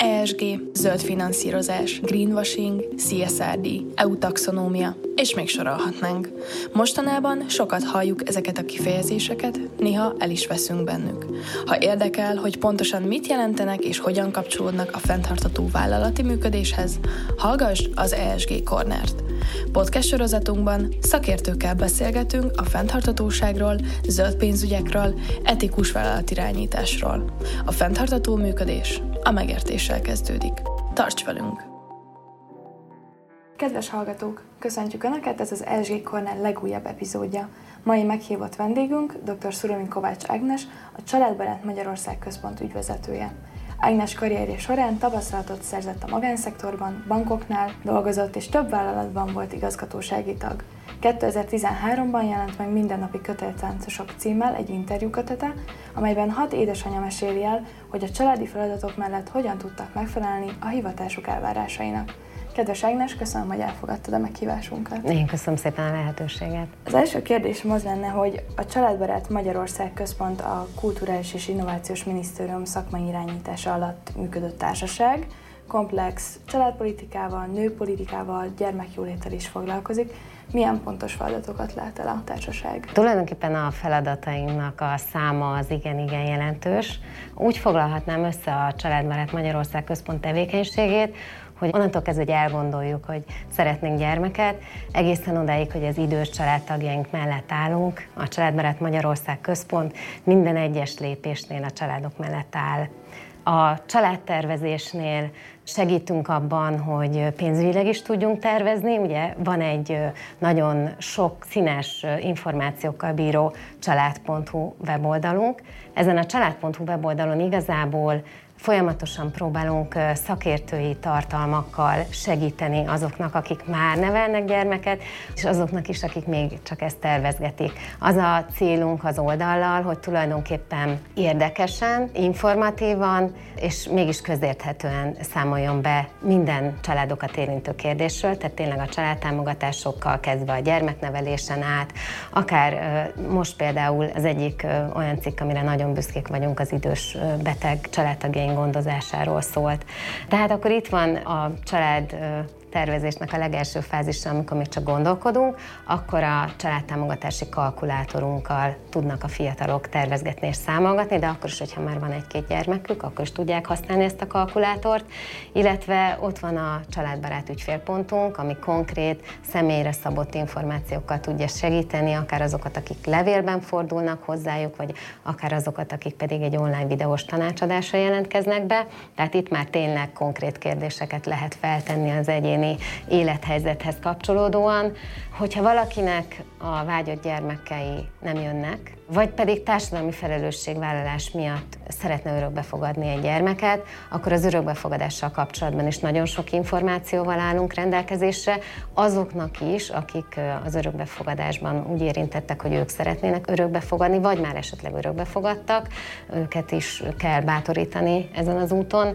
ESG, zöld finanszírozás, greenwashing, CSRD, EU taxonómia, és még sorolhatnánk. Mostanában sokat halljuk ezeket a kifejezéseket, néha el is veszünk bennük. Ha érdekel, hogy pontosan mit jelentenek és hogyan kapcsolódnak a fenntartató vállalati működéshez, hallgass az ESG Cornert. Podcast sorozatunkban szakértőkkel beszélgetünk a fenntartatóságról, zöld pénzügyekről, etikus vállalatirányításról. A fenntartató működés a megértéssel kezdődik. Tarts velünk! Kedves hallgatók, köszöntjük Önöket, ez az LG Corner legújabb epizódja. Mai meghívott vendégünk dr. Szuromi Kovács Ágnes, a Családbarát Magyarország Központ ügyvezetője. Ágnes karrierje során tapasztalatot szerzett a magánszektorban, bankoknál dolgozott és több vállalatban volt igazgatósági tag. 2013-ban jelent meg Mindennapi Köteltáncosok címmel egy interjú kötete, amelyben hat édesanyja meséli el, hogy a családi feladatok mellett hogyan tudtak megfelelni a hivatásuk elvárásainak. Kedves Ágnes, köszönöm, hogy elfogadtad a meghívásunkat. Én köszönöm szépen a lehetőséget. Az első kérdésem az lenne, hogy a Családbarát Magyarország Központ a Kulturális és Innovációs Minisztérium szakmai irányítása alatt működött társaság, komplex családpolitikával, nőpolitikával, gyermekjólétel is foglalkozik. Milyen pontos feladatokat lát el a társaság? Tulajdonképpen a feladatainknak a száma az igen-igen jelentős. Úgy foglalhatnám össze a Családbarát Magyarország Központ tevékenységét, hogy onnantól kezdve, hogy elgondoljuk, hogy szeretnénk gyermeket, egészen odáig, hogy az idős családtagjaink mellett állunk, a Családbarát Magyarország Központ minden egyes lépésnél a családok mellett áll. A családtervezésnél segítünk abban, hogy pénzügyileg is tudjunk tervezni. Ugye van egy nagyon sok színes információkkal bíró család.hu weboldalunk. Ezen a család.hu weboldalon igazából Folyamatosan próbálunk szakértői tartalmakkal segíteni azoknak, akik már nevelnek gyermeket, és azoknak is, akik még csak ezt tervezgetik. Az a célunk az oldallal, hogy tulajdonképpen érdekesen, informatívan és mégis közérthetően számoljon be minden családokat érintő kérdésről, tehát tényleg a családtámogatásokkal kezdve a gyermeknevelésen át, akár most például az egyik olyan cikk, amire nagyon büszkék vagyunk, az idős beteg családtagjaink gondozásáról szólt. Tehát akkor itt van a család tervezésnek a legelső fázisa, amikor még csak gondolkodunk, akkor a családtámogatási kalkulátorunkkal tudnak a fiatalok tervezgetni és számolgatni, de akkor is, hogyha már van egy-két gyermekük, akkor is tudják használni ezt a kalkulátort, illetve ott van a családbarát ügyfélpontunk, ami konkrét, személyre szabott információkkal tudja segíteni, akár azokat, akik levélben fordulnak hozzájuk, vagy akár azokat, akik pedig egy online videós tanácsadásra jelentkeznek be. Tehát itt már tényleg konkrét kérdéseket lehet feltenni az egyén egyéni élethelyzethez kapcsolódóan, hogyha valakinek a vágyott gyermekei nem jönnek, vagy pedig társadalmi felelősségvállalás miatt szeretne örökbe fogadni egy gyermeket, akkor az örökbefogadással kapcsolatban is nagyon sok információval állunk rendelkezésre, azoknak is, akik az örökbefogadásban úgy érintettek, hogy ők szeretnének örökbefogadni, vagy már esetleg örökbefogadtak, őket is kell bátorítani ezen az úton.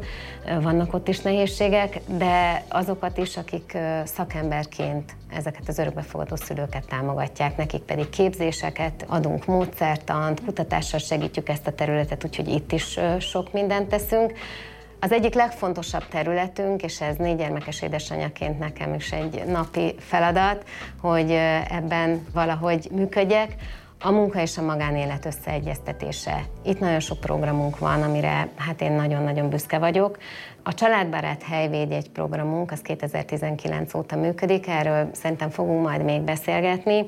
Vannak ott is nehézségek, de azokat is, akik szakemberként ezeket az örökbefogadó szülőket támogatják, nekik pedig képzéseket adunk, módszertant, kutatással segítjük ezt a területet, úgyhogy itt is sok mindent teszünk. Az egyik legfontosabb területünk, és ez négy gyermekes édesanyaként nekem is egy napi feladat, hogy ebben valahogy működjek, a munka és a magánélet összeegyeztetése. Itt nagyon sok programunk van, amire hát én nagyon-nagyon büszke vagyok. A Családbarát Helyvéd egy programunk, az 2019 óta működik, erről szerintem fogunk majd még beszélgetni.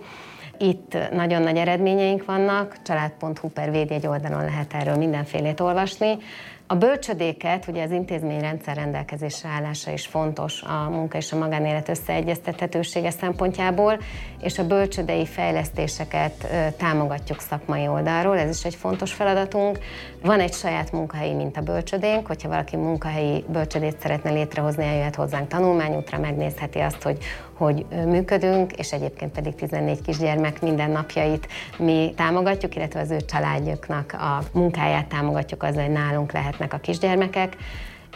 Itt nagyon nagy eredményeink vannak, család.hu per védjegy oldalon lehet erről mindenfélét olvasni. A bölcsödéket, ugye az intézményrendszer rendelkezésre állása is fontos a munka és a magánélet összeegyeztethetősége szempontjából, és a bölcsödei fejlesztéseket támogatjuk szakmai oldalról, ez is egy fontos feladatunk. Van egy saját munkahelyi mint a bölcsödénk, hogyha valaki munkahelyi bölcsödét szeretne létrehozni, eljöhet hozzánk tanulmányútra, megnézheti azt, hogy hogy működünk, és egyébként pedig 14 kisgyermek mindennapjait mi támogatjuk, illetve az ő családjuknak a munkáját támogatjuk azzal, hogy nálunk lehetnek a kisgyermekek.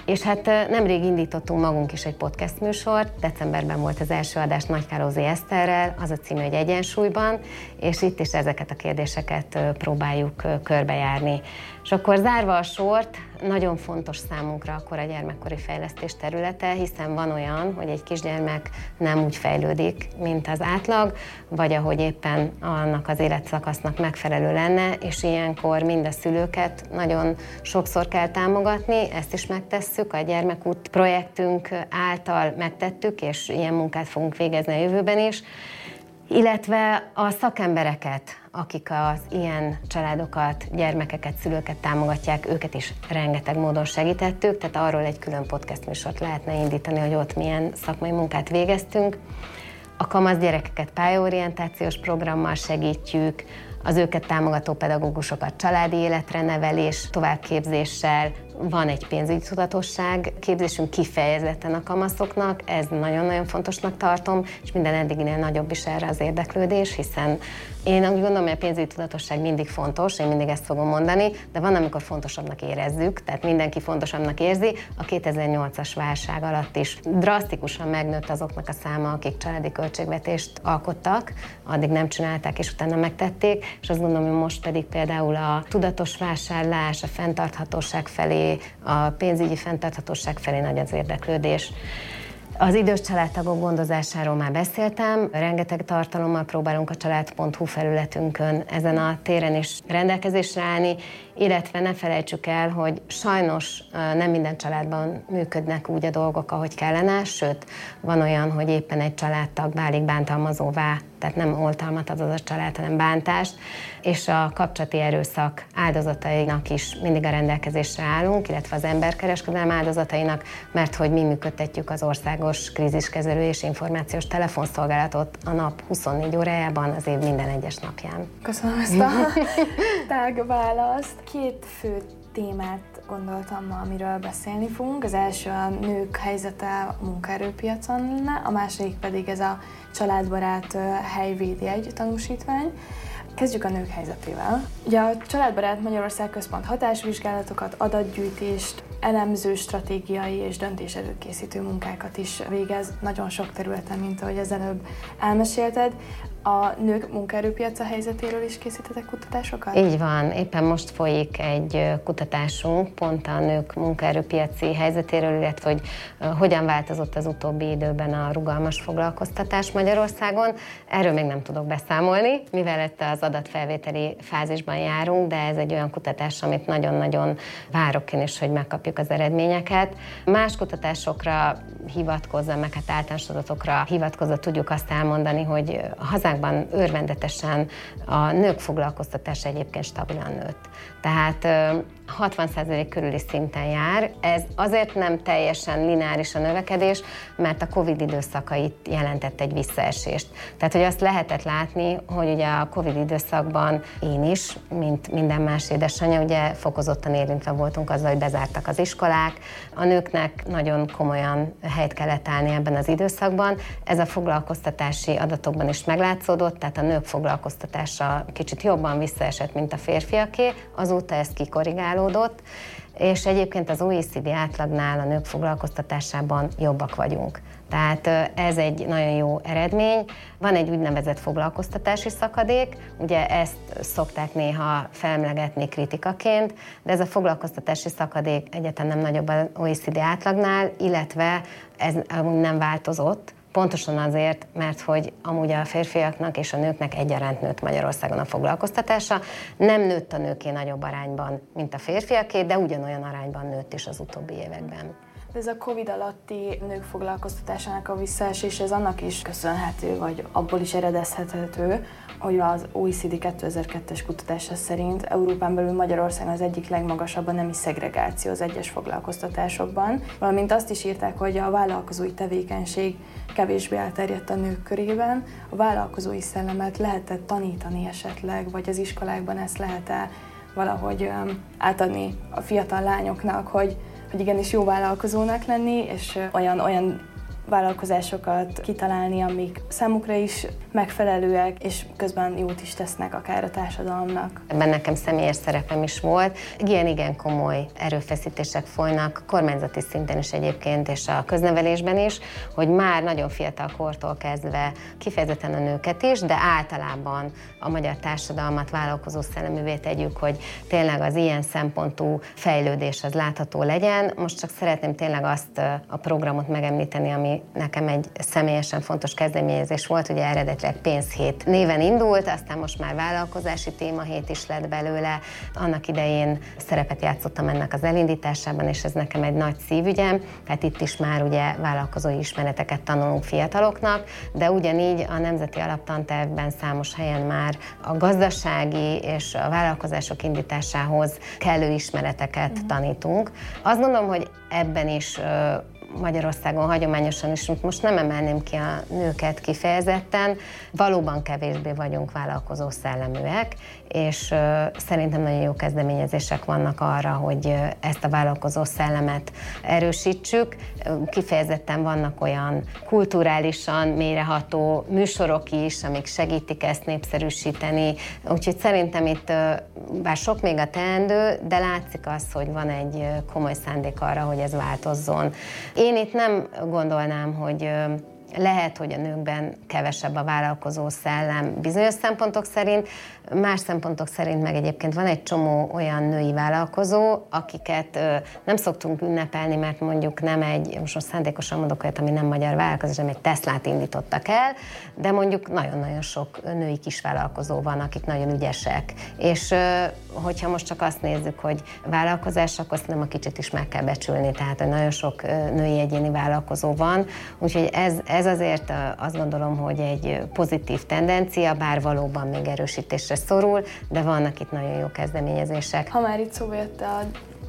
És hát nemrég indítottunk magunk is egy podcast műsort, decemberben volt az első adás Nagykálózi Eszterrel, az a címe, hogy Egyensúlyban, és itt is ezeket a kérdéseket próbáljuk körbejárni. És akkor zárva a sort, nagyon fontos számunkra a kora gyermekkori fejlesztés területe, hiszen van olyan, hogy egy kisgyermek nem úgy fejlődik, mint az átlag, vagy ahogy éppen annak az életszakasznak megfelelő lenne, és ilyenkor mind a szülőket nagyon sokszor kell támogatni, ezt is megtesszük, a Gyermekút projektünk által megtettük, és ilyen munkát fogunk végezni a jövőben is, illetve a szakembereket, akik az ilyen családokat, gyermekeket, szülőket támogatják, őket is rengeteg módon segítettük, tehát arról egy külön podcast műsort lehetne indítani, hogy ott milyen szakmai munkát végeztünk. A kamasz gyerekeket pályaorientációs programmal segítjük, az őket támogató pedagógusokat családi életre nevelés, továbbképzéssel, van egy pénzügyi tudatosság képzésünk kifejezetten a kamaszoknak, ez nagyon-nagyon fontosnak tartom, és minden eddiginél nagyobb is erre az érdeklődés, hiszen én úgy gondolom, hogy a pénzügyi tudatosság mindig fontos, én mindig ezt fogom mondani, de van, amikor fontosabbnak érezzük, tehát mindenki fontosabbnak érzi. A 2008-as válság alatt is drasztikusan megnőtt azoknak a száma, akik családi költségvetést alkottak, addig nem csinálták, és utána megtették, és azt gondolom, hogy most pedig például a tudatos vásárlás, a fenntarthatóság felé, a pénzügyi fenntarthatóság felé nagy az érdeklődés. Az idős családtagok gondozásáról már beszéltem, rengeteg tartalommal próbálunk a család.hu felületünkön ezen a téren is rendelkezésre állni, illetve ne felejtsük el, hogy sajnos nem minden családban működnek úgy a dolgok, ahogy kellene, sőt, van olyan, hogy éppen egy családtag válik bántalmazóvá, tehát nem oltalmat ad az a család, hanem bántást, és a kapcsolati erőszak áldozatainak is mindig a rendelkezésre állunk, illetve az emberkereskedelem áldozatainak, mert hogy mi működtetjük az országos kríziskezelő és információs telefonszolgálatot a nap 24 órájában az év minden egyes napján. Köszönöm ezt a tág választ. Két fő témát gondoltam ma, amiről beszélni fogunk. Az első a nők helyzete a munkaerőpiacon lenne, a második pedig ez a családbarát helyvédi egy tanúsítvány. Kezdjük a nők helyzetével. Ugye a Családbarát Magyarország Központ hatásvizsgálatokat, adatgyűjtést, elemző, stratégiai és döntés előkészítő munkákat is végez nagyon sok területen, mint ahogy az előbb elmesélted. A nők munkaerőpiaca helyzetéről is készítetek kutatásokat? Így van, éppen most folyik egy kutatásunk pont a nők munkaerőpiaci helyzetéről, illetve hogy hogyan változott az utóbbi időben a rugalmas foglalkoztatás Magyarországon. Erről még nem tudok beszámolni, mivel itt az adatfelvételi fázisban járunk, de ez egy olyan kutatás, amit nagyon-nagyon várok én is, hogy megkapjuk az eredményeket. Más kutatásokra hivatkozva, meg hát általános adatokra hivatkozva tudjuk azt elmondani, hogy hazán országban örvendetesen a nők foglalkoztatása egyébként stabilan nőtt. Tehát 60% körüli szinten jár. Ez azért nem teljesen lineáris a növekedés, mert a Covid időszakait jelentett egy visszaesést. Tehát, hogy azt lehetett látni, hogy ugye a Covid időszakban én is, mint minden más édesanyja, ugye fokozottan érintve voltunk azzal, hogy bezártak az iskolák. A nőknek nagyon komolyan helyt kellett állni ebben az időszakban. Ez a foglalkoztatási adatokban is meglátszódott, tehát a nők foglalkoztatása kicsit jobban visszaesett, mint a férfiaké. Azóta ez kikorrigálódott és egyébként az OECD átlagnál a nők foglalkoztatásában jobbak vagyunk. Tehát ez egy nagyon jó eredmény. Van egy úgynevezett foglalkoztatási szakadék, ugye ezt szokták néha felmlegetni kritikaként, de ez a foglalkoztatási szakadék egyetem nem nagyobb az OECD átlagnál, illetve ez nem változott, Pontosan azért, mert hogy amúgy a férfiaknak és a nőknek egyaránt nőtt Magyarországon a foglalkoztatása. Nem nőtt a nőké nagyobb arányban, mint a férfiaké, de ugyanolyan arányban nőtt is az utóbbi években. De ez a Covid alatti nők foglalkoztatásának a visszaesés, ez annak is köszönhető, vagy abból is eredezhető, hogy az OECD 2002-es kutatása szerint Európán belül Magyarország az egyik legmagasabb a nemi szegregáció az egyes foglalkoztatásokban, valamint azt is írták, hogy a vállalkozói tevékenység kevésbé elterjedt a nők körében. A vállalkozói szellemet lehetett tanítani esetleg, vagy az iskolákban ezt lehet-e valahogy átadni a fiatal lányoknak, hogy, hogy igenis jó vállalkozónak lenni, és olyan, olyan vállalkozásokat kitalálni, amik számukra is megfelelőek, és közben jót is tesznek akár a társadalomnak. Ebben nekem személyes szerepem is volt. Igen, igen komoly erőfeszítések folynak, kormányzati szinten is egyébként, és a köznevelésben is, hogy már nagyon fiatal kortól kezdve kifejezetten a nőket is, de általában a magyar társadalmat vállalkozó szelleművé tegyük, hogy tényleg az ilyen szempontú fejlődés az látható legyen. Most csak szeretném tényleg azt a programot megemlíteni, ami nekem egy személyesen fontos kezdeményezés volt, ugye eredetileg pénzhét néven indult, aztán most már vállalkozási témahét is lett belőle. Annak idején szerepet játszottam ennek az elindításában, és ez nekem egy nagy szívügyem, tehát itt is már ugye vállalkozói ismereteket tanulunk fiataloknak, de ugyanígy a Nemzeti Alaptantervben számos helyen már a gazdasági és a vállalkozások indításához kellő ismereteket uh-huh. tanítunk. Azt gondolom, hogy ebben is Magyarországon hagyományosan is, most nem emelném ki a nőket kifejezetten, valóban kevésbé vagyunk vállalkozó szelleműek, és szerintem nagyon jó kezdeményezések vannak arra, hogy ezt a vállalkozó szellemet erősítsük. Kifejezetten vannak olyan kulturálisan mélyreható műsorok is, amik segítik ezt népszerűsíteni, úgyhogy szerintem itt bár sok még a teendő, de látszik az, hogy van egy komoly szándék arra, hogy ez változzon. Én itt nem gondolnám, hogy lehet, hogy a nőkben kevesebb a vállalkozó szellem bizonyos szempontok szerint, más szempontok szerint meg egyébként van egy csomó olyan női vállalkozó, akiket nem szoktunk ünnepelni, mert mondjuk nem egy, most, most szándékosan mondok olyat, ami nem magyar vállalkozás, hanem egy Teslát indítottak el, de mondjuk nagyon-nagyon sok női kisvállalkozó van, akik nagyon ügyesek. És hogyha most csak azt nézzük, hogy vállalkozás, akkor azt nem a kicsit is meg kell becsülni, tehát hogy nagyon sok női egyéni vállalkozó van, úgyhogy ez, ez azért azt gondolom, hogy egy pozitív tendencia, bár valóban még erősítésre szorul, de vannak itt nagyon jó kezdeményezések. Ha már itt szóba jött a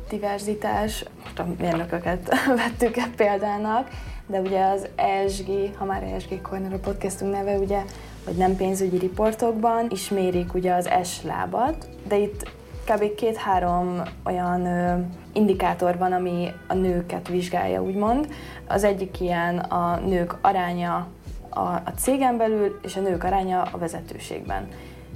diverzitás, most a mérnököket vettük -e példának, de ugye az ESG, ha már ESG Corner a podcastunk neve, ugye, hogy nem pénzügyi riportokban is mérik ugye az S lábat, de itt kb. két-három olyan ö, indikátor van, ami a nőket vizsgálja, úgymond. Az egyik ilyen a nők aránya a, a cégen belül, és a nők aránya a vezetőségben.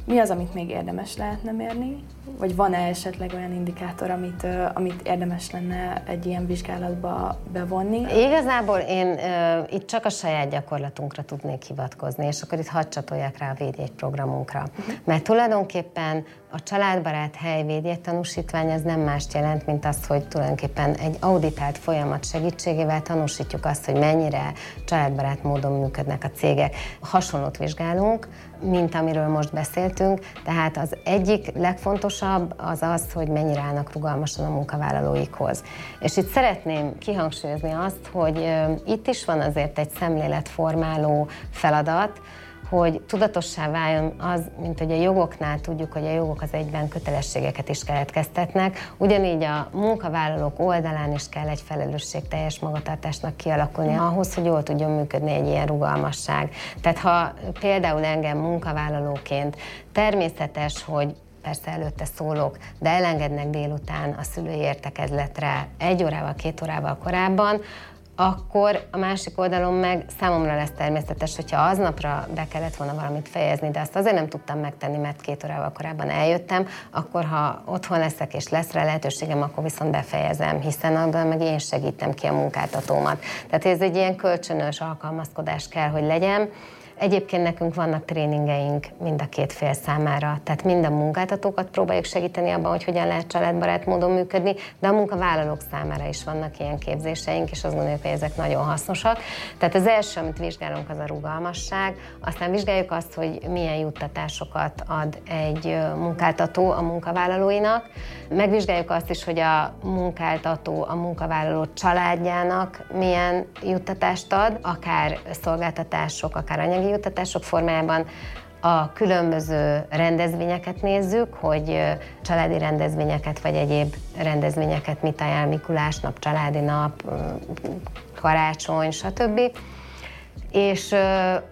Mi az, amit még érdemes lehetne mérni? Vagy van-e esetleg olyan indikátor, amit, amit érdemes lenne egy ilyen vizsgálatba bevonni? Igazából én uh, itt csak a saját gyakorlatunkra tudnék hivatkozni, és akkor itt hadd csatolják rá a védjegy programunkra. Uh-huh. Mert tulajdonképpen a családbarát hely tanúsítvány az nem mást jelent, mint azt, hogy tulajdonképpen egy auditált folyamat segítségével tanúsítjuk azt, hogy mennyire családbarát módon működnek a cégek. Hasonlót vizsgálunk, mint amiről most beszéltünk, tehát az egyik legfontosabb az az, hogy mennyire állnak rugalmasan a munkavállalóikhoz. És itt szeretném kihangsúlyozni azt, hogy itt is van azért egy szemléletformáló feladat, hogy tudatossá váljon az, mint hogy a jogoknál tudjuk, hogy a jogok az egyben kötelességeket is keletkeztetnek, ugyanígy a munkavállalók oldalán is kell egy felelősségteljes magatartásnak kialakulni ahhoz, hogy jól tudjon működni egy ilyen rugalmasság. Tehát ha például engem munkavállalóként természetes, hogy persze előtte szólok, de elengednek délután a szülői értekezletre egy órával, két órával korábban, akkor a másik oldalon meg számomra lesz természetes, hogyha aznapra be kellett volna valamit fejezni, de azt azért nem tudtam megtenni, mert két órával korábban eljöttem, akkor ha otthon leszek és lesz rá lehetőségem, akkor viszont befejezem, hiszen abban meg én segítem ki a munkáltatómat. Tehát ez egy ilyen kölcsönös alkalmazkodás kell, hogy legyen. Egyébként nekünk vannak tréningeink mind a két fél számára, tehát mind a munkáltatókat próbáljuk segíteni abban, hogy hogyan lehet családbarát módon működni, de a munkavállalók számára is vannak ilyen képzéseink, és azt gondoljuk, hogy ezek nagyon hasznosak. Tehát az első, amit vizsgálunk, az a rugalmasság, aztán vizsgáljuk azt, hogy milyen juttatásokat ad egy munkáltató a munkavállalóinak, megvizsgáljuk azt is, hogy a munkáltató a munkavállaló családjának milyen juttatást ad, akár szolgáltatások, akár anyagi anyagi juttatások formájában a különböző rendezvényeket nézzük, hogy családi rendezvényeket vagy egyéb rendezvényeket mit ajánl Mikulás nap, családi nap, karácsony, stb. És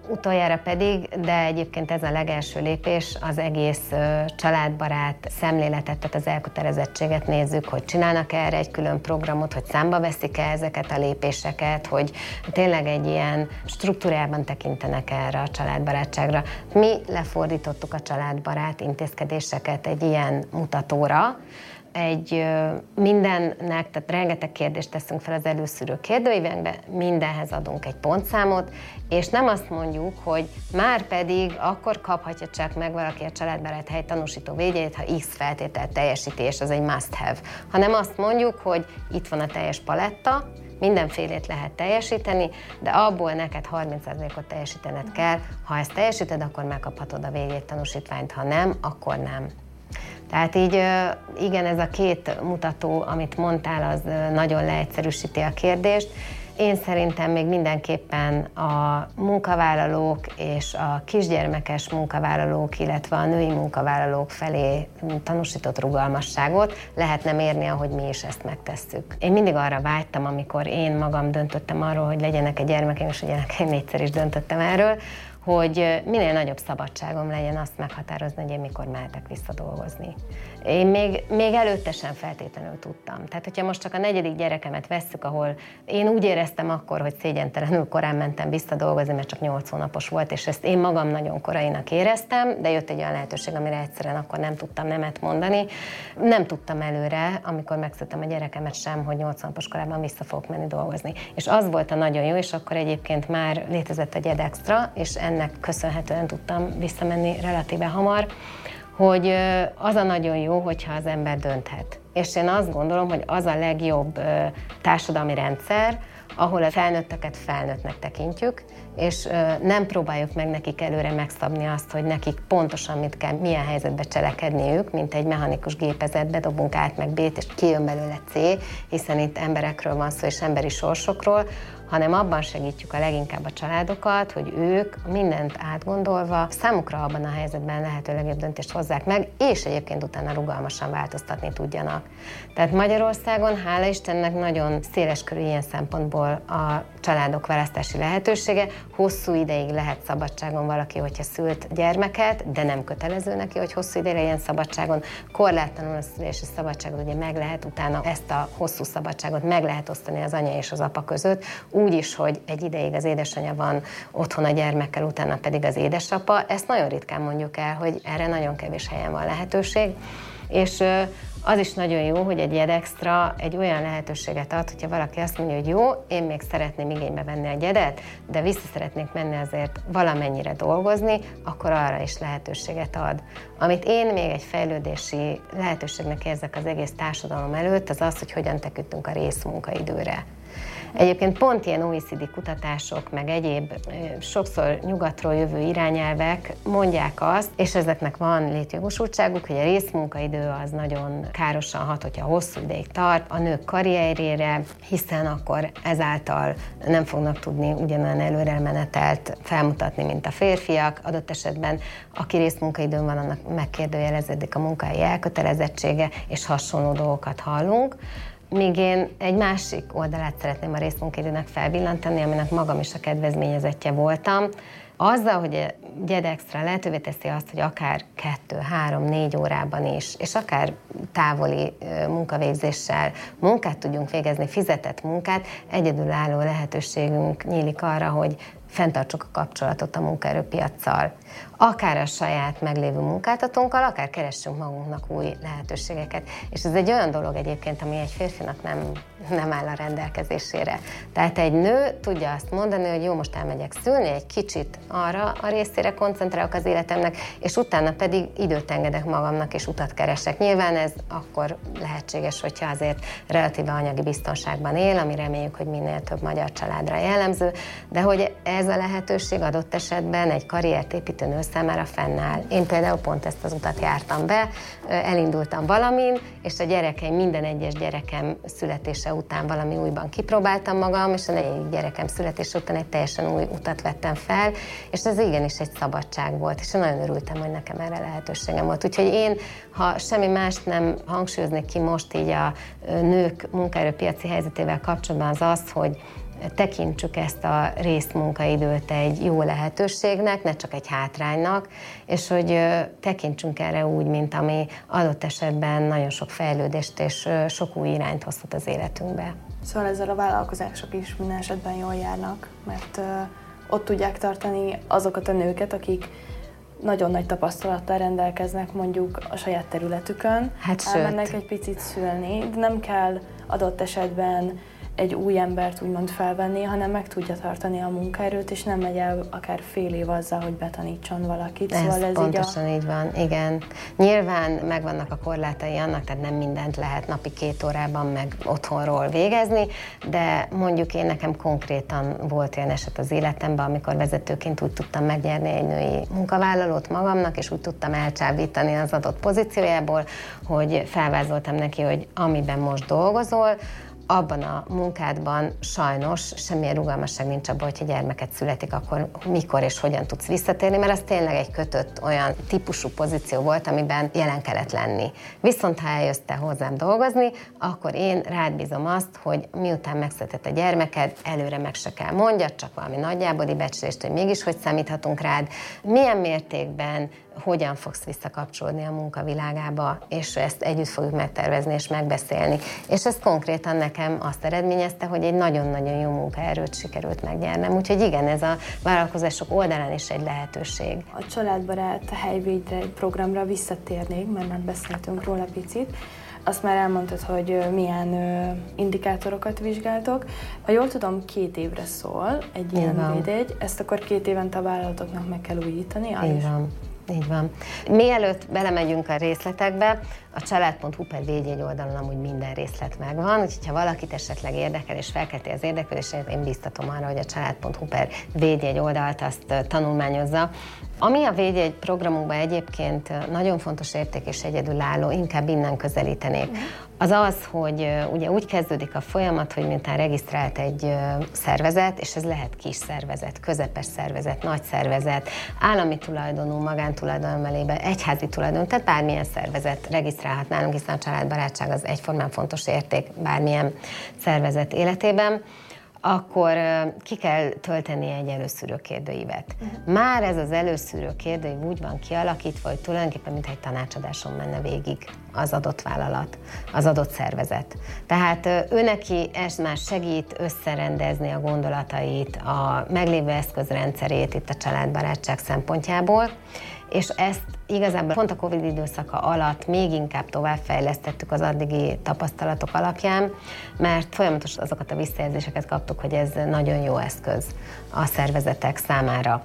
utoljára pedig, de egyébként ez a legelső lépés, az egész családbarát szemléletet, tehát az elkötelezettséget nézzük, hogy csinálnak -e erre egy külön programot, hogy számba veszik-e ezeket a lépéseket, hogy tényleg egy ilyen struktúrában tekintenek erre a családbarátságra. Mi lefordítottuk a családbarát intézkedéseket egy ilyen mutatóra, egy mindennek, tehát rengeteg kérdést teszünk fel az előszűrő kérdőívekbe, mindenhez adunk egy pontszámot, és nem azt mondjuk, hogy már pedig akkor kaphatja csak meg valaki a családbarát hely tanúsító védjegyét, ha X feltételt teljesítés, az egy must have, hanem azt mondjuk, hogy itt van a teljes paletta, mindenfélét lehet teljesíteni, de abból neked 30%-ot teljesítened kell. Ha ezt teljesíted, akkor megkaphatod a védjegy tanúsítványt, ha nem, akkor nem. Tehát így igen, ez a két mutató, amit mondtál, az nagyon leegyszerűsíti a kérdést. Én szerintem még mindenképpen a munkavállalók és a kisgyermekes munkavállalók, illetve a női munkavállalók felé tanúsított rugalmasságot lehetne mérni, ahogy mi is ezt megtesszük. Én mindig arra vágytam, amikor én magam döntöttem arról, hogy legyenek egy gyermekeim, és ugye nekem négyszer is döntöttem erről, hogy minél nagyobb szabadságom legyen azt meghatározni, hogy én mikor mehetek vissza dolgozni. Én még, még előtte sem feltétlenül tudtam. Tehát, hogyha most csak a negyedik gyerekemet vesszük, ahol én úgy éreztem akkor, hogy szégyentelenül korán mentem vissza dolgozni, mert csak 8 hónapos volt, és ezt én magam nagyon korainak éreztem, de jött egy olyan lehetőség, amire egyszerűen akkor nem tudtam nemet mondani. Nem tudtam előre, amikor megszültem a gyerekemet sem, hogy 8 hónapos korában vissza fogok menni dolgozni. És az volt a nagyon jó, és akkor egyébként már létezett egy extra, és ennek köszönhetően tudtam visszamenni relatíve hamar hogy az a nagyon jó, hogyha az ember dönthet. És én azt gondolom, hogy az a legjobb társadalmi rendszer, ahol a felnőtteket felnőttnek tekintjük, és nem próbáljuk meg nekik előre megszabni azt, hogy nekik pontosan mit kell, milyen helyzetbe cselekedniük, mint egy mechanikus gépezetbe dobunk át meg B-t, és kijön belőle C, hiszen itt emberekről van szó, és emberi sorsokról, hanem abban segítjük a leginkább a családokat, hogy ők mindent átgondolva számukra abban a helyzetben lehető legjobb döntést hozzák meg, és egyébként utána rugalmasan változtatni tudjanak. Tehát Magyarországon, hála Istennek, nagyon széles körű ilyen szempontból a családok választási lehetősége. Hosszú ideig lehet szabadságon valaki, hogyha szült gyermeket, de nem kötelező neki, hogy hosszú ideig legyen szabadságon. Korlátlanul a szülési szabadságot ugye meg lehet utána ezt a hosszú szabadságot meg lehet osztani az anya és az apa között, is, hogy egy ideig az édesanyja van otthon a gyermekkel, utána pedig az édesapa. Ezt nagyon ritkán mondjuk el, hogy erre nagyon kevés helyen van lehetőség. És az is nagyon jó, hogy egy extra egy olyan lehetőséget ad, hogyha valaki azt mondja, hogy jó, én még szeretném igénybe venni a gyedet, de vissza szeretnék menni azért valamennyire dolgozni, akkor arra is lehetőséget ad. Amit én még egy fejlődési lehetőségnek érzek az egész társadalom előtt, az az, hogy hogyan tekintünk a részmunkaidőre. Egyébként pont ilyen OECD kutatások, meg egyéb sokszor nyugatról jövő irányelvek mondják azt, és ezeknek van létjogosultságuk, hogy a részmunkaidő az nagyon károsan hat, hogyha hosszú ideig tart a nők karrierjére, hiszen akkor ezáltal nem fognak tudni ugyanolyan előremenetelt felmutatni, mint a férfiak. Adott esetben, aki részmunkaidőn van, annak megkérdőjeleződik a munkai elkötelezettsége, és hasonló dolgokat hallunk. Míg én egy másik oldalát szeretném a részmunkaidőnek felvillantani, aminek magam is a kedvezményezetje voltam, azzal, hogy a GEDEXTRA lehetővé teszi azt, hogy akár kettő, három, négy órában is, és akár távoli munkavégzéssel munkát tudjunk végezni, fizetett munkát, egyedülálló lehetőségünk nyílik arra, hogy fenntartsuk a kapcsolatot a munkaerőpiacsal akár a saját meglévő munkáltatónkkal, akár keressünk magunknak új lehetőségeket. És ez egy olyan dolog egyébként, ami egy férfinak nem, nem áll a rendelkezésére. Tehát egy nő tudja azt mondani, hogy jó, most elmegyek szülni, egy kicsit arra a részére koncentrálok az életemnek, és utána pedig időt engedek magamnak, és utat keresek. Nyilván ez akkor lehetséges, hogyha azért relatíve anyagi biztonságban él, ami reméljük, hogy minél több magyar családra jellemző, de hogy ez a lehetőség adott esetben egy karriert építő nő számára fennáll. Én például pont ezt az utat jártam be, elindultam valamin, és a gyerekeim, minden egyes gyerekem születése után valami újban kipróbáltam magam, és a negyedik gyerekem születése után egy teljesen új utat vettem fel, és ez igenis egy szabadság volt, és nagyon örültem, hogy nekem erre lehetőségem volt. Úgyhogy én, ha semmi mást nem hangsúlyoznék ki most így a nők munkaerőpiaci helyzetével kapcsolatban, az az, hogy tekintsük ezt a részmunkaidőt egy jó lehetőségnek, ne csak egy hátránynak, és hogy tekintsünk erre úgy, mint ami adott esetben nagyon sok fejlődést és sok új irányt hozhat az életünkbe. Szóval ezzel a vállalkozások is minden esetben jól járnak, mert ott tudják tartani azokat a nőket, akik nagyon nagy tapasztalattal rendelkeznek mondjuk a saját területükön. Hát Elmennek sőt. egy picit szülni, de nem kell adott esetben egy új embert úgymond felvenni, hanem meg tudja tartani a munkaerőt, és nem megy el akár fél év azzal, hogy betanítson valakit. Ez szóval ez pontosan így, a... így van, igen. Nyilván megvannak a korlátai annak, tehát nem mindent lehet napi két órában meg otthonról végezni, de mondjuk én nekem konkrétan volt olyan eset az életemben, amikor vezetőként úgy tudtam megnyerni egy női munkavállalót magamnak, és úgy tudtam elcsábítani az adott pozíciójából, hogy felvázoltam neki, hogy amiben most dolgozol, abban a munkádban sajnos semmilyen rugalmasság nincs abban, hogyha gyermeket születik, akkor mikor és hogyan tudsz visszatérni, mert ez tényleg egy kötött olyan típusú pozíció volt, amiben jelen kellett lenni. Viszont ha eljössz te hozzám dolgozni, akkor én rád bízom azt, hogy miután megszületett a gyermeked, előre meg se kell mondja, csak valami nagyjáboli becslést, hogy mégis hogy számíthatunk rád, milyen mértékben, hogyan fogsz visszakapcsolódni a munkavilágába, és ezt együtt fogjuk megtervezni és megbeszélni. És ez konkrétan nekem azt eredményezte, hogy egy nagyon-nagyon jó munkaerőt sikerült megnyernem. Úgyhogy igen, ez a vállalkozások oldalán is egy lehetőség. A családbarát helyvédre egy programra visszatérnék, mert már beszéltünk róla picit. Azt már elmondtad, hogy milyen indikátorokat vizsgáltok. Ha jól tudom, két évre szól egy ilyen védjegy, ezt akkor két évente a vállalatoknak meg kell újítani. Van. Így van. Mielőtt belemegyünk a részletekbe, a család.hu per védjegy oldalon amúgy minden részlet megvan, úgyhogy ha valakit esetleg érdekel és felkelti az érdeklődését, én biztatom arra, hogy a család.hu per védjegy oldalt azt tanulmányozza. Ami a védjegy programunkban egyébként nagyon fontos érték és egyedülálló, inkább innen közelítenék, az az, hogy ugye úgy kezdődik a folyamat, hogy miután regisztrált egy szervezet, és ez lehet kis szervezet, közepes szervezet, nagy szervezet, állami tulajdonú, magántulajdon melébe, egyházi tulajdon, tehát bármilyen szervezet regisztrálhat nálunk, hiszen a családbarátság az egyformán fontos érték bármilyen szervezet életében akkor ki kell tölteni egy előszűrő kérdőívet. Uh-huh. Már ez az előszűrő kérdőív úgy van kialakítva, hogy tulajdonképpen mintha egy tanácsadáson menne végig az adott vállalat, az adott szervezet. Tehát ő neki ez már segít összerendezni a gondolatait, a meglévő eszközrendszerét itt a családbarátság szempontjából, és ezt igazából pont a Covid időszaka alatt még inkább továbbfejlesztettük az addigi tapasztalatok alapján, mert folyamatosan azokat a visszajelzéseket kaptuk, hogy ez nagyon jó eszköz a szervezetek számára.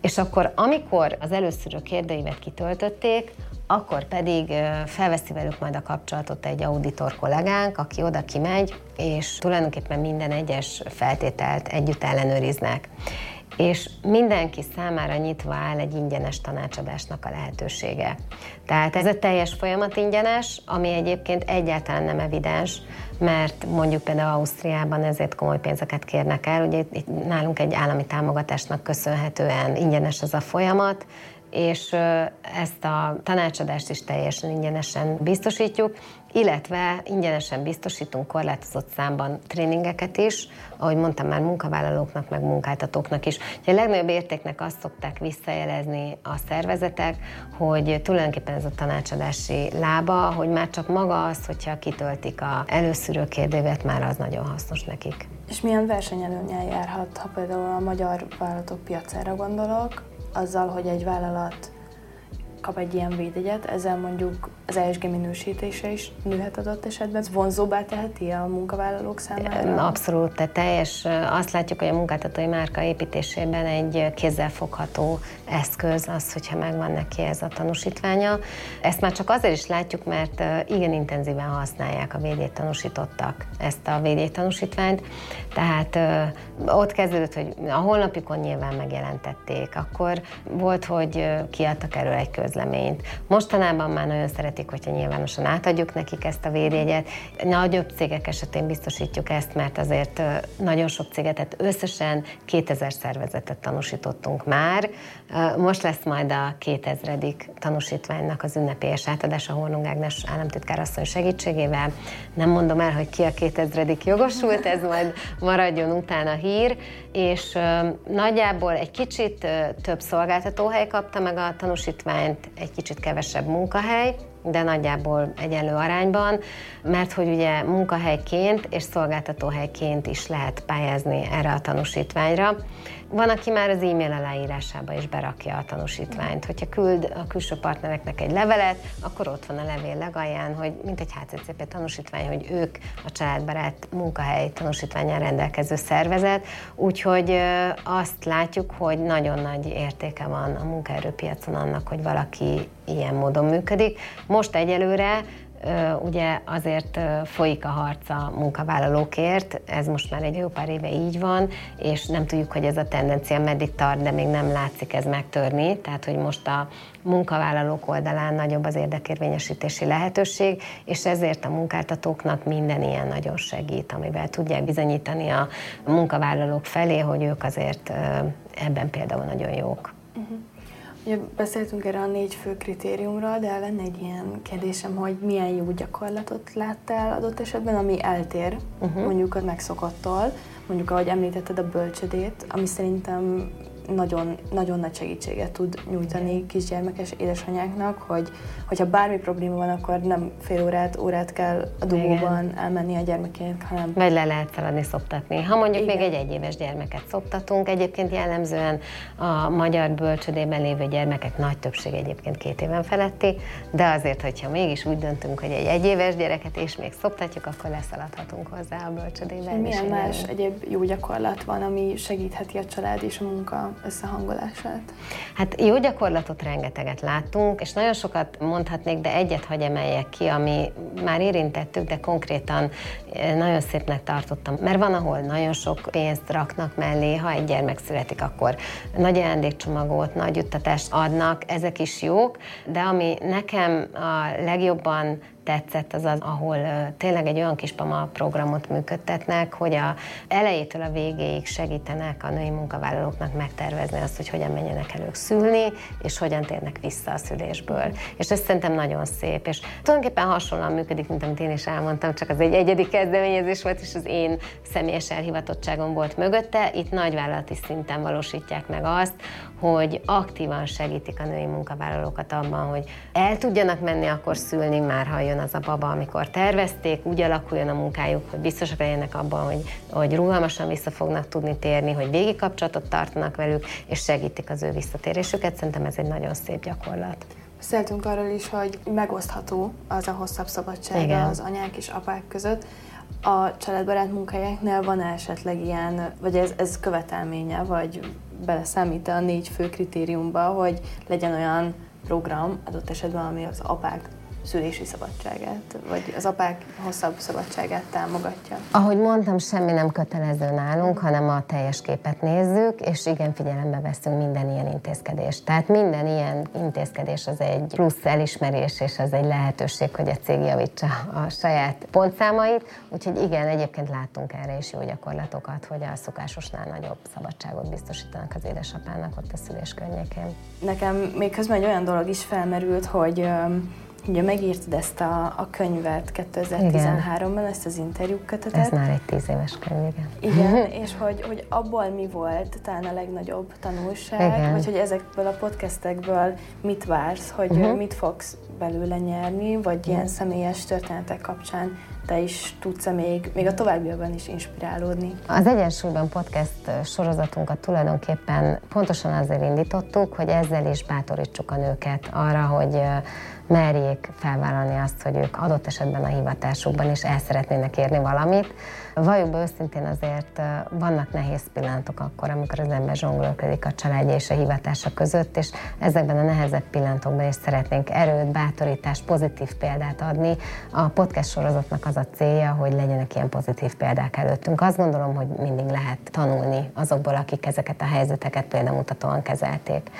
És akkor, amikor az először kérdőívet kitöltötték, akkor pedig felveszi velük majd a kapcsolatot egy auditor kollégánk, aki oda kimegy, és tulajdonképpen minden egyes feltételt együtt ellenőriznek és mindenki számára nyitva áll egy ingyenes tanácsadásnak a lehetősége. Tehát ez a teljes folyamat ingyenes, ami egyébként egyáltalán nem evidens, mert mondjuk például Ausztriában ezért komoly pénzeket kérnek el, ugye itt nálunk egy állami támogatásnak köszönhetően ingyenes ez a folyamat, és ezt a tanácsadást is teljesen ingyenesen biztosítjuk, illetve ingyenesen biztosítunk korlátozott számban tréningeket is, ahogy mondtam már munkavállalóknak, meg munkáltatóknak is. a legnagyobb értéknek azt szokták visszajelezni a szervezetek, hogy tulajdonképpen ez a tanácsadási lába, hogy már csak maga az, hogyha kitöltik a előszűrő kérdővet, már az nagyon hasznos nekik. És milyen versenyelőnyel járhat, ha például a magyar vállalatok piacára gondolok, azzal, hogy egy vállalat kap egy ilyen védjegyet, ezzel mondjuk az ESG minősítése is nőhet adott esetben, ez vonzóbbá teheti a munkavállalók számára? Abszolút, tehát teljes. Azt látjuk, hogy a munkáltatói márka építésében egy kézzelfogható eszköz az, hogyha megvan neki ez a tanúsítványa. Ezt már csak azért is látjuk, mert igen intenzíven használják a védjét tanúsítottak ezt a védjét tanúsítványt, tehát ott kezdődött, hogy a honlapjukon nyilván megjelentették, akkor volt, hogy kiadtak erről egy közleményt. Mostanában már nagyon szeretik, hogyha nyilvánosan átadjuk nekik ezt a védjegyet. Nagyobb cégek esetén biztosítjuk ezt, mert azért nagyon sok céget, tehát összesen 2000 szervezetet tanúsítottunk már. Most lesz majd a 2000. tanúsítványnak az ünnepélyes átadása Hornung Ágnes államtitkár asszony segítségével. Nem mondom el, hogy ki a 2000. jogosult, ez majd maradjon utána hír, és nagyjából egy kicsit több szolgáltatóhely kapta meg a tanúsítványt, egy kicsit kevesebb munkahely, de nagyjából egyenlő arányban, mert hogy ugye munkahelyként és szolgáltatóhelyként is lehet pályázni erre a tanúsítványra. Van, aki már az e-mail aláírásába is berakja a tanúsítványt. Hogyha küld a külső partnereknek egy levelet, akkor ott van a levél legalján, hogy mint egy HCCP tanúsítvány, hogy ők a családbarát munkahely tanúsítványán rendelkező szervezet, úgyhogy azt látjuk, hogy nagyon nagy értéke van a munkaerőpiacon annak, hogy valaki ilyen módon működik. Most egyelőre ugye azért folyik a harc a munkavállalókért, ez most már egy jó pár éve így van, és nem tudjuk, hogy ez a tendencia meddig tart, de még nem látszik ez megtörni, tehát hogy most a munkavállalók oldalán nagyobb az érdekérvényesítési lehetőség, és ezért a munkáltatóknak minden ilyen nagyon segít, amivel tudják bizonyítani a munkavállalók felé, hogy ők azért ebben például nagyon jók. Uh-huh. Ugye beszéltünk erre a négy fő kritériumról, de lenne egy ilyen kérdésem, hogy milyen jó gyakorlatot láttál adott esetben, ami eltér uh-huh. mondjuk a megszokottól, mondjuk ahogy említetted a bölcsödét, ami szerintem nagyon, nagyon nagy segítséget tud nyújtani kisgyermekes édesanyáknak, hogy hogyha bármi probléma van, akkor nem fél órát, órát kell a dugóban elmenni a gyermekének, hanem... Vagy le lehet szaladni szoptatni. Ha mondjuk Igen. még egy egyéves gyermeket szoptatunk, egyébként jellemzően a magyar bölcsödében lévő gyermekek nagy többség egyébként két éven feletti, de azért, hogyha mégis úgy döntünk, hogy egy egyéves gyereket és még szoptatjuk, akkor leszaladhatunk hozzá a bölcsödében. Milyen más egyéb jó gyakorlat van, ami segítheti a család és a munka összehangolását? Hát jó gyakorlatot rengeteget láttunk, és nagyon sokat mondhatnék, de egyet hagy emeljek ki, ami már érintettük, de konkrétan nagyon szépnek tartottam. Mert van, ahol nagyon sok pénzt raknak mellé, ha egy gyermek születik, akkor nagy ajándékcsomagot, nagy juttatást adnak, ezek is jók, de ami nekem a legjobban tetszett, az az, ahol tényleg egy olyan kis pama programot működtetnek, hogy a elejétől a végéig segítenek a női munkavállalóknak megtervezni azt, hogy hogyan menjenek el szülni, és hogyan térnek vissza a szülésből. És ez szerintem nagyon szép, és tulajdonképpen hasonlóan működik, mint amit én is elmondtam, csak az egy egyedi kezdeményezés volt, és az én személyes elhivatottságom volt mögötte. Itt nagyvállalati szinten valósítják meg azt, hogy aktívan segítik a női munkavállalókat abban, hogy el tudjanak menni akkor szülni, már ha jön az a baba, amikor tervezték, úgy alakuljon a munkájuk, hogy biztosak legyenek abban, hogy, hogy rugalmasan vissza fognak tudni térni, hogy végig kapcsolatot tartanak velük, és segítik az ő visszatérésüket. Szerintem ez egy nagyon szép gyakorlat. Beszéltünk arról is, hogy megosztható az a hosszabb szabadság Igen. az anyák és apák között. A családbarát munkahelyeknél van esetleg ilyen, vagy ez, ez követelménye, vagy beleszámít a négy fő kritériumba, hogy legyen olyan program adott esetben, ami az apák szülési szabadságát, vagy az apák hosszabb szabadságát támogatja? Ahogy mondtam, semmi nem kötelező nálunk, hanem a teljes képet nézzük, és igen, figyelembe veszünk minden ilyen intézkedést. Tehát minden ilyen intézkedés az egy plusz elismerés, és az egy lehetőség, hogy a cég javítsa a saját pontszámait. Úgyhogy igen, egyébként látunk erre is jó gyakorlatokat, hogy a szokásosnál nagyobb szabadságot biztosítanak az édesapának ott a szülés környékén. Nekem még közben egy olyan dolog is felmerült, hogy Ugye megírtad ezt a, a könyvet 2013-ban, ezt az interjú kötetet. Ez már egy tíz éves könyv, igen. Igen, és hogy, hogy abból mi volt talán a legnagyobb tanulság, igen. vagy hogy ezekből a podcastekből mit vársz, hogy uh-huh. mit fogsz belőle nyerni, vagy ilyen személyes történetek kapcsán te is tudsz-e még, még a továbbiakban is inspirálódni? Az Egyensúlyban podcast sorozatunkat tulajdonképpen pontosan azért indítottuk, hogy ezzel is bátorítsuk a nőket arra, hogy merjék felvállalni azt, hogy ők adott esetben a hivatásukban is el szeretnének érni valamit, Valljuk be őszintén azért vannak nehéz pillanatok akkor, amikor az ember zsonglőrködik a családja és a hivatása között, és ezekben a nehezebb pillanatokban is szeretnénk erőt, bátorítást, pozitív példát adni. A podcast sorozatnak az a célja, hogy legyenek ilyen pozitív példák előttünk. Azt gondolom, hogy mindig lehet tanulni azokból, akik ezeket a helyzeteket példamutatóan kezelték.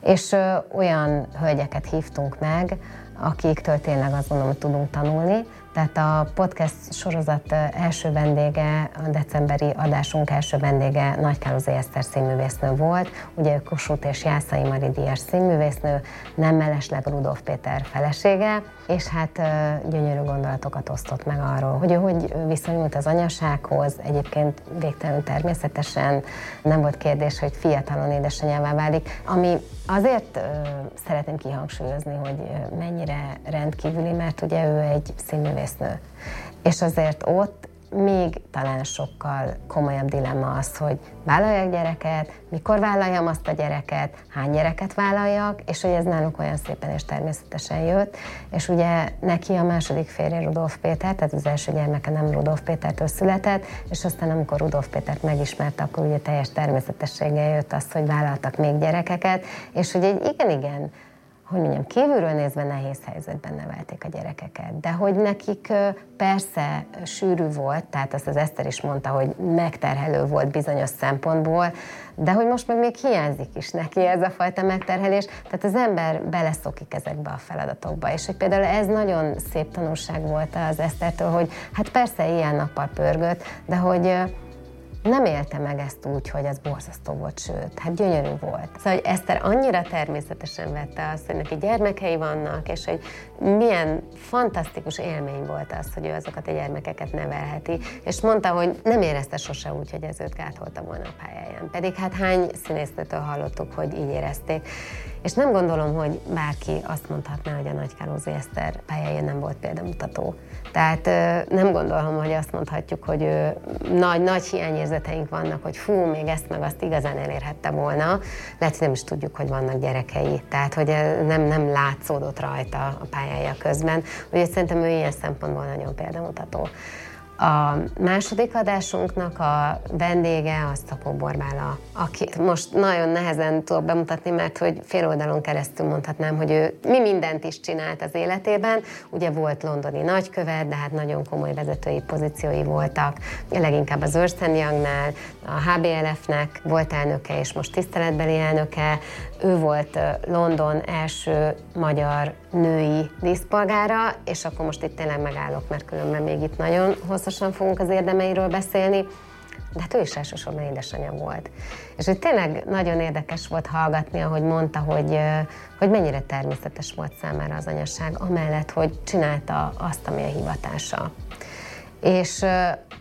És olyan hölgyeket hívtunk meg, akiktől tényleg azt gondolom, hogy tudunk tanulni, tehát a podcast sorozat első vendége, a decemberi adásunk első vendége Nagy Kálózé Eszter színművésznő volt. Ugye Kossuth és Jászai Mari Díjas színművésznő, nem mellesleg Rudolf Péter felesége, és hát gyönyörű gondolatokat osztott meg arról, hogy ő hogy viszonyult az anyasághoz, egyébként végtelenül természetesen nem volt kérdés, hogy fiatalon édesanyává válik, ami azért szeretném kihangsúlyozni, hogy mennyire rendkívüli, mert ugye ő egy színművésznő. És azért ott még talán sokkal komolyabb dilemma az, hogy vállaljak gyereket, mikor vállaljam azt a gyereket, hány gyereket vállaljak, és hogy ez náluk olyan szépen és természetesen jött. És ugye neki a második férje Rudolf Péter, tehát az első gyermeke nem Rudolf Pétertől született, és aztán amikor Rudolf Pétert megismerte, akkor ugye teljes természetességgel jött az, hogy vállaltak még gyerekeket, és hogy egy igen-igen hogy mondjam, kívülről nézve nehéz helyzetben nevelték a gyerekeket, de hogy nekik persze sűrű volt, tehát azt az Eszter is mondta, hogy megterhelő volt bizonyos szempontból, de hogy most meg még hiányzik is neki ez a fajta megterhelés, tehát az ember beleszokik ezekbe a feladatokba, és hogy például ez nagyon szép tanulság volt az Esztertől, hogy hát persze ilyen nappal pörgött, de hogy nem élte meg ezt úgy, hogy ez borzasztó volt, sőt, hát gyönyörű volt. Szóval, hogy Eszter annyira természetesen vette azt, hogy neki gyermekei vannak, és hogy milyen fantasztikus élmény volt az, hogy ő azokat a gyermekeket nevelheti, és mondta, hogy nem érezte sose úgy, hogy ez őt gátolta volna a pályáján. Pedig hát hány színésznőtől hallottuk, hogy így érezték. És nem gondolom, hogy bárki azt mondhatná, hogy a Nagy Kálózi Eszter pályája nem volt példamutató. Tehát nem gondolom, hogy azt mondhatjuk, hogy nagy, nagy hiányérzeteink vannak, hogy fú, még ezt meg azt igazán elérhette volna. Lehet, hogy nem is tudjuk, hogy vannak gyerekei. Tehát, hogy nem, nem látszódott rajta a pályája közben. Úgyhogy szerintem ő ilyen szempontból nagyon példamutató. A második adásunknak a vendége az Tapó Borbála, akit most nagyon nehezen tudok bemutatni, mert hogy fél oldalon keresztül mondhatnám, hogy ő mi mindent is csinált az életében. Ugye volt londoni nagykövet, de hát nagyon komoly vezetői pozíciói voltak, leginkább az Ernst Youngnál, a HBLF-nek volt elnöke és most tiszteletbeli elnöke, ő volt London első magyar női díszpolgára, és akkor most itt tényleg megállok, mert különben még itt nagyon hosszasan fogunk az érdemeiről beszélni, de hát ő is elsősorban édesanyja volt. És hogy tényleg nagyon érdekes volt hallgatni, ahogy mondta, hogy, hogy mennyire természetes volt számára az anyaság, amellett, hogy csinálta azt, ami a hivatása. És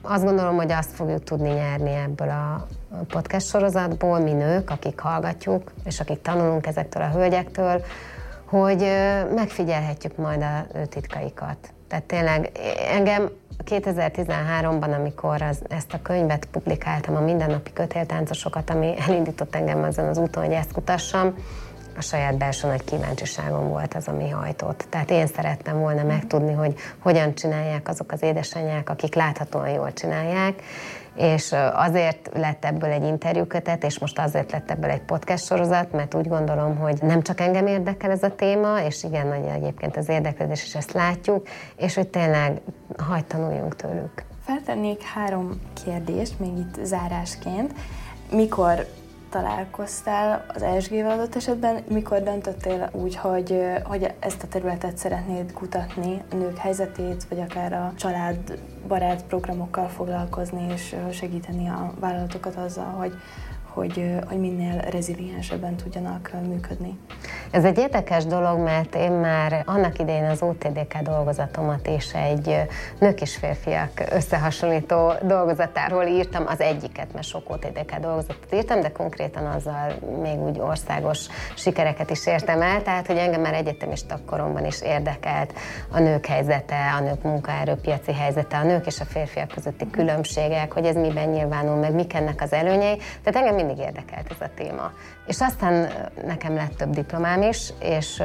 azt gondolom, hogy azt fogjuk tudni nyerni ebből a podcast sorozatból, mi nők, akik hallgatjuk, és akik tanulunk ezektől a hölgyektől, hogy megfigyelhetjük majd a titkaikat. Tehát tényleg engem 2013-ban, amikor az, ezt a könyvet publikáltam, a mindennapi kötéltáncosokat, ami elindított engem azon az úton, hogy ezt kutassam, a saját belső nagy kíváncsiságom volt az, ami hajtott. Tehát én szerettem volna megtudni, hogy hogyan csinálják azok az édesanyák, akik láthatóan jól csinálják, és azért lett ebből egy interjúkötet, és most azért lett ebből egy podcast sorozat, mert úgy gondolom, hogy nem csak engem érdekel ez a téma, és igen nagy egyébként az érdeklődés, és ezt látjuk, és hogy tényleg hagyd tanuljunk tőlük. Feltennék három kérdést, még itt zárásként. Mikor találkoztál az ESG-vel adott esetben, mikor döntöttél úgy, hogy, hogy ezt a területet szeretnéd kutatni, a nők helyzetét, vagy akár a családbarát programokkal foglalkozni, és segíteni a vállalatokat azzal, hogy hogy, hogy minél reziliensebben tudjanak működni. Ez egy érdekes dolog, mert én már annak idején az OTDK dolgozatomat és egy nők és férfiak összehasonlító dolgozatáról írtam, az egyiket, mert sok OTDK dolgozatot írtam, de konkrétan azzal még úgy országos sikereket is értem el, tehát hogy engem már egyetemista koromban is érdekelt a nők helyzete, a nők munkaerőpiaci helyzete, a nők és a férfiak közötti különbségek, hogy ez miben nyilvánul meg, mik ennek az előnyei. Tehát engem mindig érdekelt ez a téma. És aztán nekem lett több diplomám is, és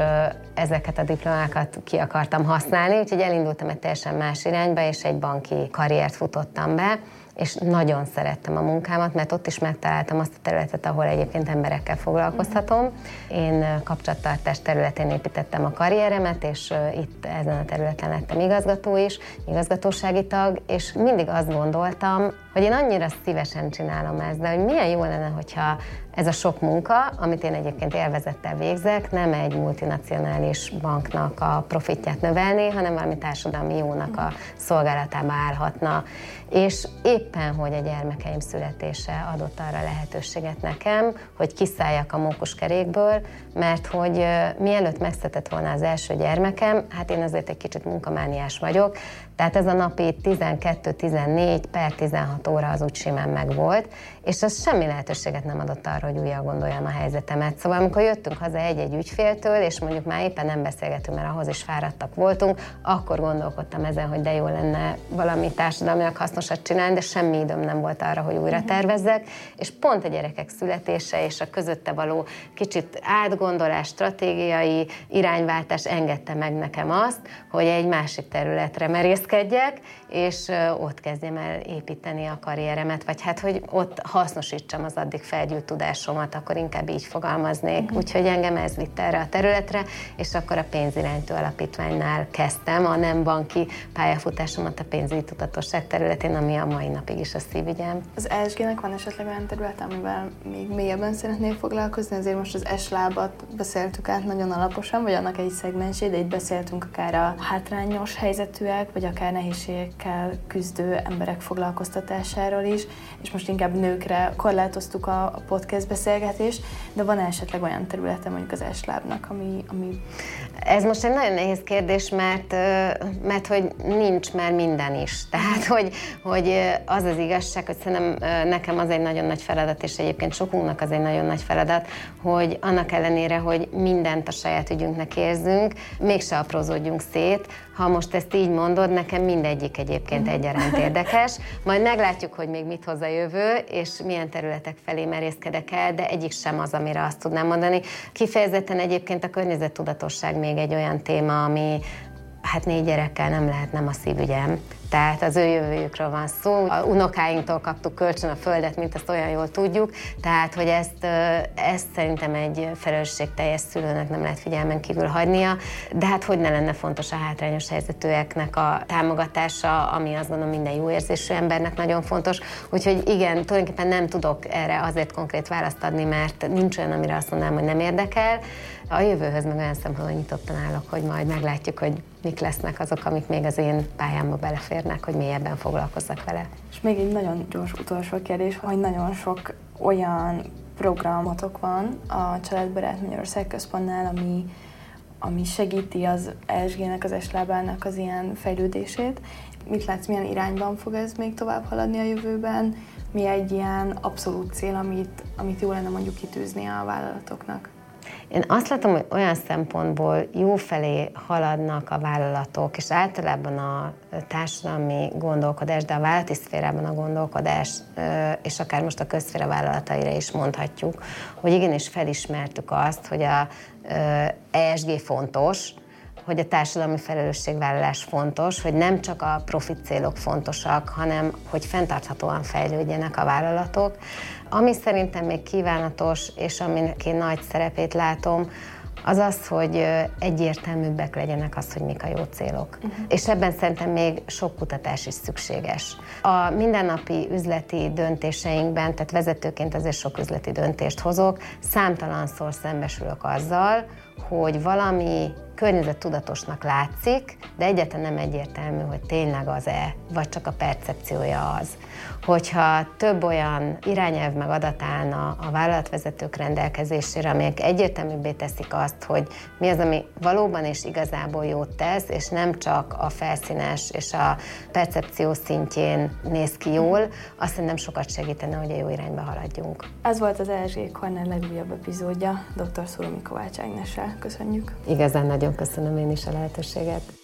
ezeket a diplomákat ki akartam használni, úgyhogy elindultam egy teljesen más irányba, és egy banki karriert futottam be, és nagyon szerettem a munkámat, mert ott is megtaláltam azt a területet, ahol egyébként emberekkel foglalkozhatom. Én kapcsolattartás területén építettem a karrieremet, és itt ezen a területen lettem igazgató is, igazgatósági tag, és mindig azt gondoltam, hogy én annyira szívesen csinálom ezt, de hogy milyen jó lenne, hogyha ez a sok munka, amit én egyébként élvezettel végzek, nem egy multinacionális banknak a profitját növelni, hanem valami társadalmi jónak a szolgálatába állhatna. És éppen, hogy a gyermekeim születése adott arra lehetőséget nekem, hogy kiszálljak a mókuskerékből, mert hogy mielőtt megszületett volna az első gyermekem, hát én azért egy kicsit munkamániás vagyok, tehát ez a napi 12-14 per 16 óra az úgy simán megvolt, és az semmi lehetőséget nem adott arra, hogy újra gondoljam a helyzetemet. Szóval amikor jöttünk haza egy-egy ügyféltől, és mondjuk már éppen nem beszélgetünk, mert ahhoz is fáradtak voltunk, akkor gondolkodtam ezen, hogy de jó lenne valami társadalmilag hasznosat csinálni, de semmi időm nem volt arra, hogy újra mhm. tervezzek, és pont a gyerekek születése és a közötte való kicsit átgondolás, stratégiai irányváltás engedte meg nekem azt, hogy egy másik területre merészkedjek, és ott kezdjem el építeni a karrieremet, vagy hát, hogy ott hasznosítsam az addig felgyűlt tudásomat, akkor inkább így fogalmaznék. Uh-huh. Úgyhogy engem ez vitt erre a területre, és akkor a pénzirányító alapítványnál kezdtem a nem banki pályafutásomat a pénzügyi tudatosság területén, ami a mai napig is a szívügyem. Az ESG-nek van esetleg olyan terület, amivel még mélyebben szeretnél foglalkozni, azért most az S-lábat beszéltük át nagyon alaposan, vagy annak egy szegmensét, de itt beszéltünk akár a hátrányos helyzetűek, vagy akár nehézségekkel küzdő emberek foglalkoztatásáról is, és most inkább nőkre korlátoztuk a podcast beszélgetést, de van esetleg olyan területe mondjuk az eslábnak, ami, ami... Ez most egy nagyon nehéz kérdés, mert, mert hogy nincs már minden is. Tehát, hogy, hogy az az igazság, hogy szerintem nekem az egy nagyon nagy feladat, és egyébként sokunknak az egy nagyon nagy feladat, hogy annak ellenére, hogy mindent a saját ügyünknek érzünk, mégse aprózódjunk szét, ha most ezt így mondod, nekem mindegyik egyébként mhm. egyaránt érdekes. Majd meglátjuk, hogy még mit hoz a jövő, és milyen területek felé merészkedek el, de egyik sem az, amire azt tudnám mondani. Kifejezetten egyébként a környezettudatosság még egy olyan téma, ami hát négy gyerekkel nem lehet nem a szívügyem tehát az ő jövőjükről van szó. A unokáinktól kaptuk kölcsön a földet, mint azt olyan jól tudjuk, tehát hogy ezt, ezt szerintem egy felelősségteljes szülőnek nem lehet figyelmen kívül hagynia, de hát hogy ne lenne fontos a hátrányos helyzetűeknek a támogatása, ami azt gondolom minden jó érzésű embernek nagyon fontos. Úgyhogy igen, tulajdonképpen nem tudok erre azért konkrét választ adni, mert nincs olyan, amire azt mondanám, hogy nem érdekel. A jövőhöz meg olyan szempontból nyitottan állok, hogy majd meglátjuk, hogy mik lesznek azok, amik még az én pályámba beleférnek, hogy mélyebben foglalkozzak vele. És még egy nagyon gyors utolsó kérdés, hogy nagyon sok olyan programotok van a Családbarát Magyarország Központnál, ami, ami segíti az ESG-nek, az eslábának az ilyen fejlődését. Mit látsz, milyen irányban fog ez még tovább haladni a jövőben? Mi egy ilyen abszolút cél, amit, amit jó lenne mondjuk kitűzni a vállalatoknak? Én azt látom, hogy olyan szempontból jó felé haladnak a vállalatok, és általában a társadalmi gondolkodás, de a vállalati szférában a gondolkodás, és akár most a közszféra vállalataira is mondhatjuk, hogy igenis felismertük azt, hogy a ESG fontos, hogy a társadalmi felelősségvállalás fontos, hogy nem csak a profit célok fontosak, hanem hogy fenntarthatóan fejlődjenek a vállalatok. Ami szerintem még kívánatos, és aminek én nagy szerepét látom, az az, hogy egyértelműbbek legyenek az, hogy mik a jó célok. Uh-huh. És ebben szerintem még sok kutatás is szükséges. A mindennapi üzleti döntéseinkben, tehát vezetőként azért sok üzleti döntést hozok, számtalanszor szembesülök azzal, hogy valami környezettudatosnak látszik, de egyáltalán nem egyértelmű, hogy tényleg az-e, vagy csak a percepciója az. Hogyha több olyan irányelv meg adat állna a vállalatvezetők rendelkezésére, amelyek egyértelműbbé teszik azt, hogy mi az, ami valóban és igazából jót tesz, és nem csak a felszínes és a percepció szintjén néz ki jól, azt szerintem sokat segítene, hogy a jó irányba haladjunk. Ez volt az ESG Corner legújabb epizódja, dr. Szurumi Kovács Ágnessel. Köszönjük. Igazán nagyon köszönöm én is a lehetőséget.